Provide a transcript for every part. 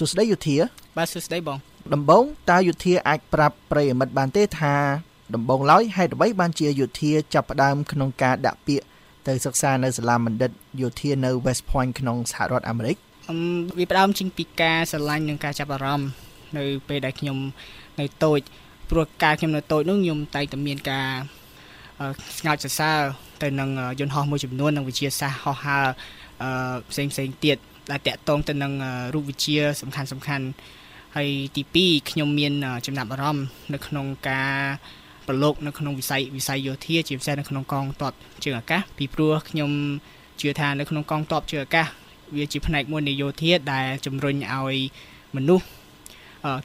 សួស្តីយុធាបាទសួស្តីបង ដំបងតើយុធាអាចប្រាប់ប្រិយមិត្តបានទេថាដំបងឡើយហេតុអ្វីបានជាយុធាចាប់ផ្ដើមក្នុងការដាក់ពាក្យទៅសិក្សានៅសាលាបណ្ឌិតយោធានៅ West Point ក្នុងសហរដ្ឋអាមេរិកអឹមវាផ្ដើមចេញពីការស្រឡាញ់និងការចាប់អារម្មណ៍នៅពេលដែលខ្ញុំនៅតូចព្រោះកាលខ្ញុំនៅតូចនោះខ្ញុំតែងតែមានការស្ងើចសរសើរទៅនឹងយន្តហោះមួយចំនួននិងវិទ្យាសាស្ត្រហោះហើរអឺផ្សេងផ្សេងទៀត ដែលតាក់ទងទៅនឹងរូបវិទ្យាសំខាន់សំខាន់ហើយទី2ខ្ញុំមានចំណាប់អារម្មណ៍នៅក្នុងការប្រឡូកនៅក្នុងវិស័យវិស័យយោធាជាពិសេសនៅក្នុងកងទ័ពជើងអាកាសពីព្រោះខ្ញុំជឿថានៅក្នុងកងទ័ពជើងអាកាសវាជាផ្នែកមួយនៃយោធាដែលជំរុញឲ្យមនុស្ស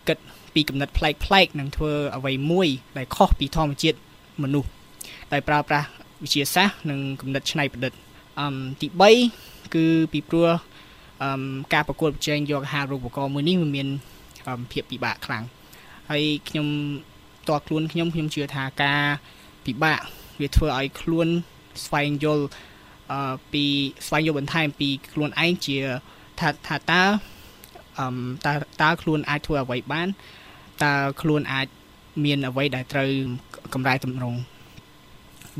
គិតពីកំណត់ប្លែកប្លែកនិងធ្វើអ្វីមួយដែលខុសពីធម្មជាតិមនុស្សដោយប្រើប្រាស់វិទ្យាសាស្ត្រនិងគំនិតច្នៃប្រឌិតអឹមទី3គឺពីព្រោះ អឹមការប្រកួតប្រជែងយកអាហារូបករណ៍មួយនេះវាមានភាពពិបាកខ្លាំងហើយខ្ញុំតើខ្លួនខ្ញុំខ្ញុំជឿថាការពិបាកវាធ្វើឲ្យខ្លួនស្វែងយល់អឺពីស្វែងយល់បន្ថែមពីខ្លួនឯងជាថាថាតើអឺតើតើខ្លួនអាចធ្វើអ្វីបានតើខ្លួនអាចមានអ្វីដែលត្រូវកម្រៃតម្រង់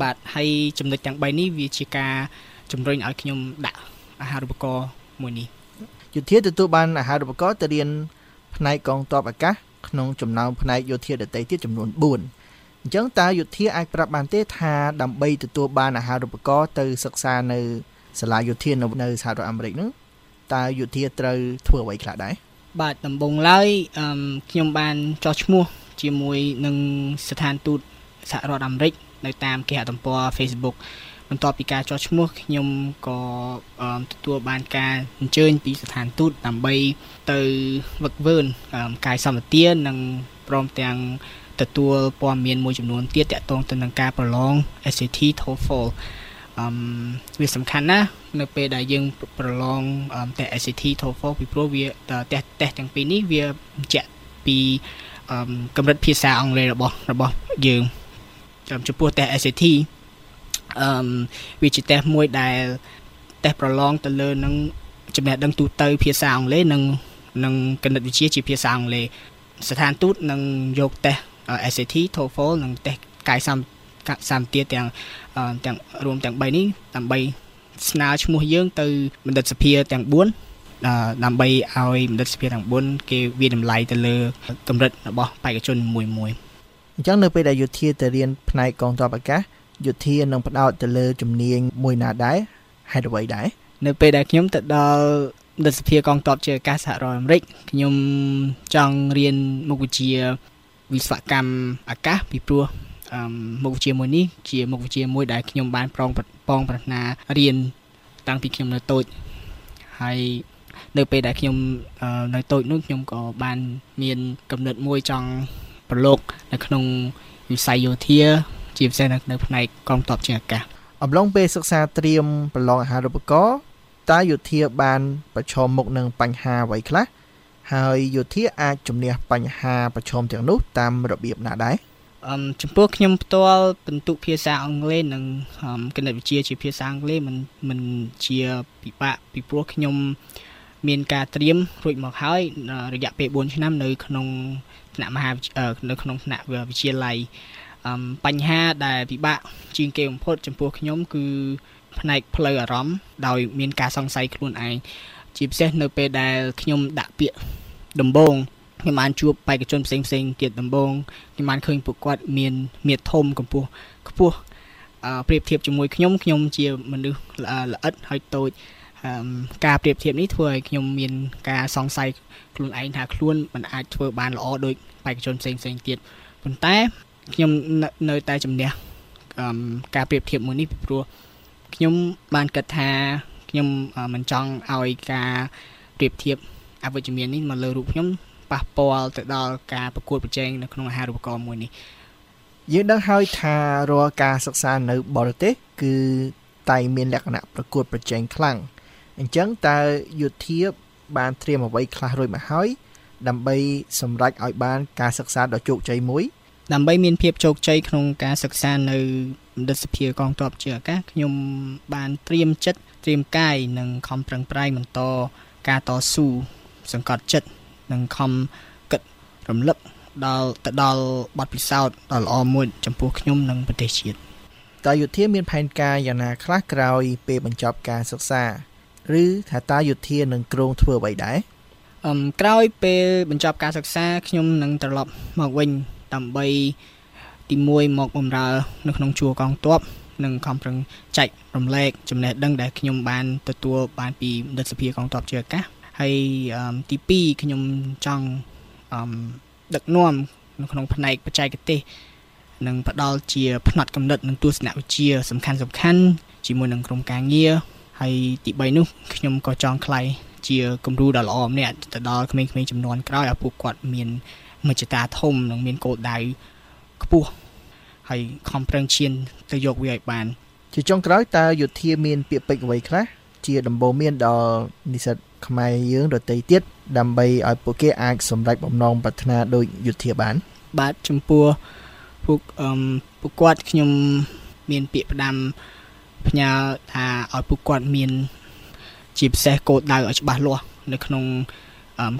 បាទហើយចំណុចទាំង3នេះវាជាការជំរុញឲ្យខ្ញុំដាក់អាហារូបករណ៍ មួយនេះយុធាទទួលបានអាហារូបករណ៍ទៅរៀនផ្នែកកងទ័ពអាកាសក្នុងចំណោមផ្នែកយោធាដទៃទៀតចំនួន4អញ្ចឹងតើយោធាអាចប្រាប់បានទេថាដើម្បីទទួលបានអាហារូបករណ៍ទៅសិក្សានៅសាលាយោធានៅសហរដ្ឋអាមេរិកហ្នឹងតើយោធាត្រូវធ្វើអ្វីខ្លះដែរបាទដំបូងឡើយខ្ញុំបានចោះឈ្មោះជាមួយនឹងស្ថានទូតសហរដ្ឋអាមេរិកនៅតាមគេហទំព័រ Facebook បន្ទាប់ពីការចោះឈ្មោះខ្ញុំក៏ទទួលបានការអញ្ជើញពីស្ថានទូតដើម្បីទៅវឹកវើកាយសម្បទានិងព្រមទាំងទទួលព័ត៌មានមួយចំនួនទៀតតាក់ទងទៅនឹងការប្រឡង SAT TOEFL អឺវាសំខាន់ណាស់នៅពេលដែលយើងប្រឡងតែ SAT TOEFL ពីព្រោះវាតេស្តតេស្តទាំងពីរនេះវាបញ្ជាក់ពីកម្រិតភាសាអង់គ្លេសរបស់របស់យើងចំពោះតេស្ត SAT អឺវាជាតេស្តមួយដែលតេស្តប្រឡងទៅលើនឹងចំណេះដឹងទូទៅ ភាសាអង់គ្លេសនិងនិងគណិតវិទ្យាជាភាសាអង់គ្លេសស្ថានទូតនឹងយកតេស្ត SAT TOEFL និងតេស្តកាយសម្សម្ទាទាំងទាំងរួមទាំង3នេះដើម្បីស្នើឈ្មោះយើងទៅបណ្ឌិតសភាទាំង4ដើម្បីឲ្យបណ្ឌិតសភាទាំង4គេវាតម្លៃទៅលើកម្រិតរបស់បេក្ខជនមួយមួយអញ្ចឹងនៅពេលដែលយុធាទៅរៀនផ្នែកកងទ័ពអាកាស យុធានឹងផ្ដោតទៅលើជំនាញមួយណាដែរហេតុអ្វីដែរនៅពេលដែលខ្ញុំទៅដល់រដ្ឋសភាកងទ័ពជាអាកាសសហរដ្ឋអាមេរិកខ្ញុំចង់រៀនមុខវិជ្ជាវិស្វកម្មអាកាសពីព្រោះអឺមុខវិជ្ជាមួយនេះជាមុខវិជ្ជាមួយដែលខ្ញុំបានប្រងបងប្រាថ្នារៀនតាំងពីខ្ញុំនៅតូចហើយនៅពេលដែលខ្ញុំនៅតូចនោះខ្ញុំក៏បានមានកំណត់មួយចង់ប្រឡូកនៅក្នុងវិស័យយោធា ជាពិសេសនៅផ្នែកកងទ័ពជើងអាកាសអំឡុងពេលសិក្សាត្រៀមប្រឡងអាហារូបករណ៍តើយោធាបានប្រឈមមុខនឹងបញ្ហាអ្វីខ្លះហើយយោធាអាចជំនះបញ្ហាប្រឈមទាំងនោះតាមរបៀបណាដែរអឺចំពោះខ្ញុំផ្ទាល់បន្ទុកភាសាអង់គ្លេសនិងគណិតវិទ្យាជាភាសាអង់គ្លេសមិនមិនជាពិបាកពីព្រោះខ្ញុំមានការត្រៀមរួចមកហើយរយៈពេល4ឆ្នាំនៅក្នុងថ្នាក់មហានៅក្នុងថ្នាក់វិទ្យាល័យ បញ្ហាដែលពិបាកជាងគេបំផុតចំពោះខ្ញុំ គឺផ្នែកផ្លូវអារម្មណ៍ដោយមានការសង្ស័យខ្លួនឯងជាពិសេសនៅពេលដែលខ្ញុំដាក់ពាក្យដំបងខ្ញុំបានជួបបេក្ខជនផ្សេងផ្សេងទៀតដំបងខ្ញុំបានឃើញពួកគាត់មានមៀតធំកម្ពស់ខ្ពស់អឺប្រៀបធៀបជាមួយខ្ញុំខ្ញុំជាមនុស្សល្អិតហើយតូចការប្រៀបធៀបនេះធ្វើឲ្យខ្ញុំមានការសង្ស័យខ្លួនឯងថាខ្លួនមិនអាចធ្វើបានល្អដូចបេក្ខជនផ្សេងផ្សេងទៀតប៉ុន្តែ ខ្ញុំនៅតែជំនះការប្រៀបធៀបមួយនេះពីព្រោះខ្ញុំបានគិតថាខ្ញុំមិនចង់ឲ្យការប្រៀបធៀបអវិជ្ជមាននេះមកលើរូបខ្ញុំប៉ះពាល់ទៅដល់ការប្រកួតប្រជែងនៅក្នុងអាហារូបករណ៍មួយនេះយើងដឹងហើយថារាល់ការសិក្សានៅបរទេសគឺតែមានលក្ខណៈប្រកួតប្រជែងខ្លាំងអញ្ចឹងតើយុធា បានត្រៀមអ្វីខ្លះរួចមកហើយដើម្បីសម្រេចឲ្យបានការសិក្សាដ៏ជោគជ័យមួយ ដើម្បីមានភាពជោគជ័យក្នុងការសិក្សានៅបណ្ឌិតសភាកងទ័ពជើងអាកាសខ្ញុំបានត្រៀមចិត្តត្រៀមកាយនិងខំប្រឹងប្រែងបន្តការតស៊ូសង្កត់ចិត្តនិងខំគិតរំលឹកដល់ទៅដល់បទពិសោធន៍ដ៏ល្អមួយចំពោះខ្ញុំនិងប្រទេសជាតិតើយុធាមានផែនការយ៉ាងណាខ្លះក្រោយពេលបញ្ចប់ការសិក្សាឬថាតើយុធានឹងគ្រោងធ្វើអ្វីដែរអឹមក្រោយពេលបញ្ចប់ការសិក្សាខ្ញុំនឹងត្រឡប់មកវិញ ដើម្បីទី1មកបម្រើ នៅក្នុងជួរកងទ័ពនិងខំប្រឹងចែករំលែកចំណេះដឹងដែលខ្ញុំបានទទួលបានពីមនិតសភាកងទ័ពជើអាកាសហើយទី2ខ្ញុំចង់អឹមដឹកនាំនៅក្នុងផ្នែកបច្ចេកទេសនិងផ្ដល់ជាផ្នែកកំណត់និងទស្សនវិជ្ជាសំខាន់សំខាន់ជាមួយនឹងក្រុមការងារហើយទី3នោះខ្ញុំក៏ចង់ខ្លាយជាគំរូដ៏ល្អម្នាក់ទៅដល់ក្មេងៗចំនួនក្រោយឲ្យពួកគាត់មាន មជ្ឈតាធំនិងមានគោលដៅខ្ពស់ហើយខំប្រឹងឈានទៅយកវាឲ្យបាន ជាចុងក្រោយតើយុធាមានពាក្យពេចន៍អ្វីខ្លះជាដំបូន្មានដល់និស្សិតខ្មែរយើងដទៃទៀតដើម្បីឲ្យពួកគេអាចសម្រេចបំណងប្រាថ្នាដោយយុធាបាន បាទចំពោះពួកអឺពួកគាត់ខ្ញុំមានពាក្យផ្ដាំផ្ញើថាឲ្យពួកគាត់មាន ជាពិសេសគោលដៅឲ្យច្បាស់លាស់នៅក្នុង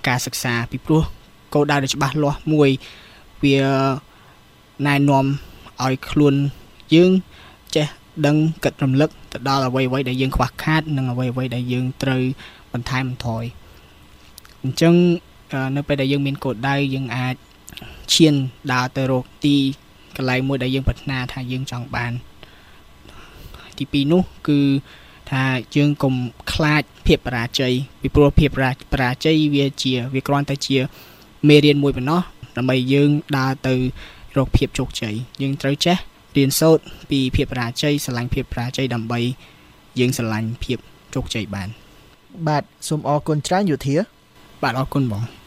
ការសិក្សាពីព្រោះ គោលដៅដែលច្បាស់លាស់មួយវាណែនាំឲ្យខ្លួនយើងចេះដឹងគិតរំលឹកទៅដល់អ្វីអ្វីដែលយើងខ្វះខាត និងអ្វីអ្វីដែលយើងត្រូវបន្ថែមបន្ថយអញ្ចឹងនៅពេលដែលយើងមានគោលដៅយើងអាចឈានដើរទៅរកទីកន្លែងមួយដែលយើងប្រាថ្នាថាយើងចង់បានទី2នោះគឺថាយើងកុំខ្លាចភាពបរាជ័យពីព្រោះភាពបរាជ័យវាជា វាគ្រាន់តែជា មេរៀនមួយប៉ុណ្ណោះដើម្បីយើងដើរទៅរកភាពជោគជ័យយើងត្រូវចេះរៀនសូត្រពីភាពបរាជ័យស្រឡាញ់ភាពបរាជ័យដើម្បីយើងស្រឡាញ់ភាពជោគជ័យបាន បាទសូមអរគុណច្រើនយុធា បាទអរគុណបង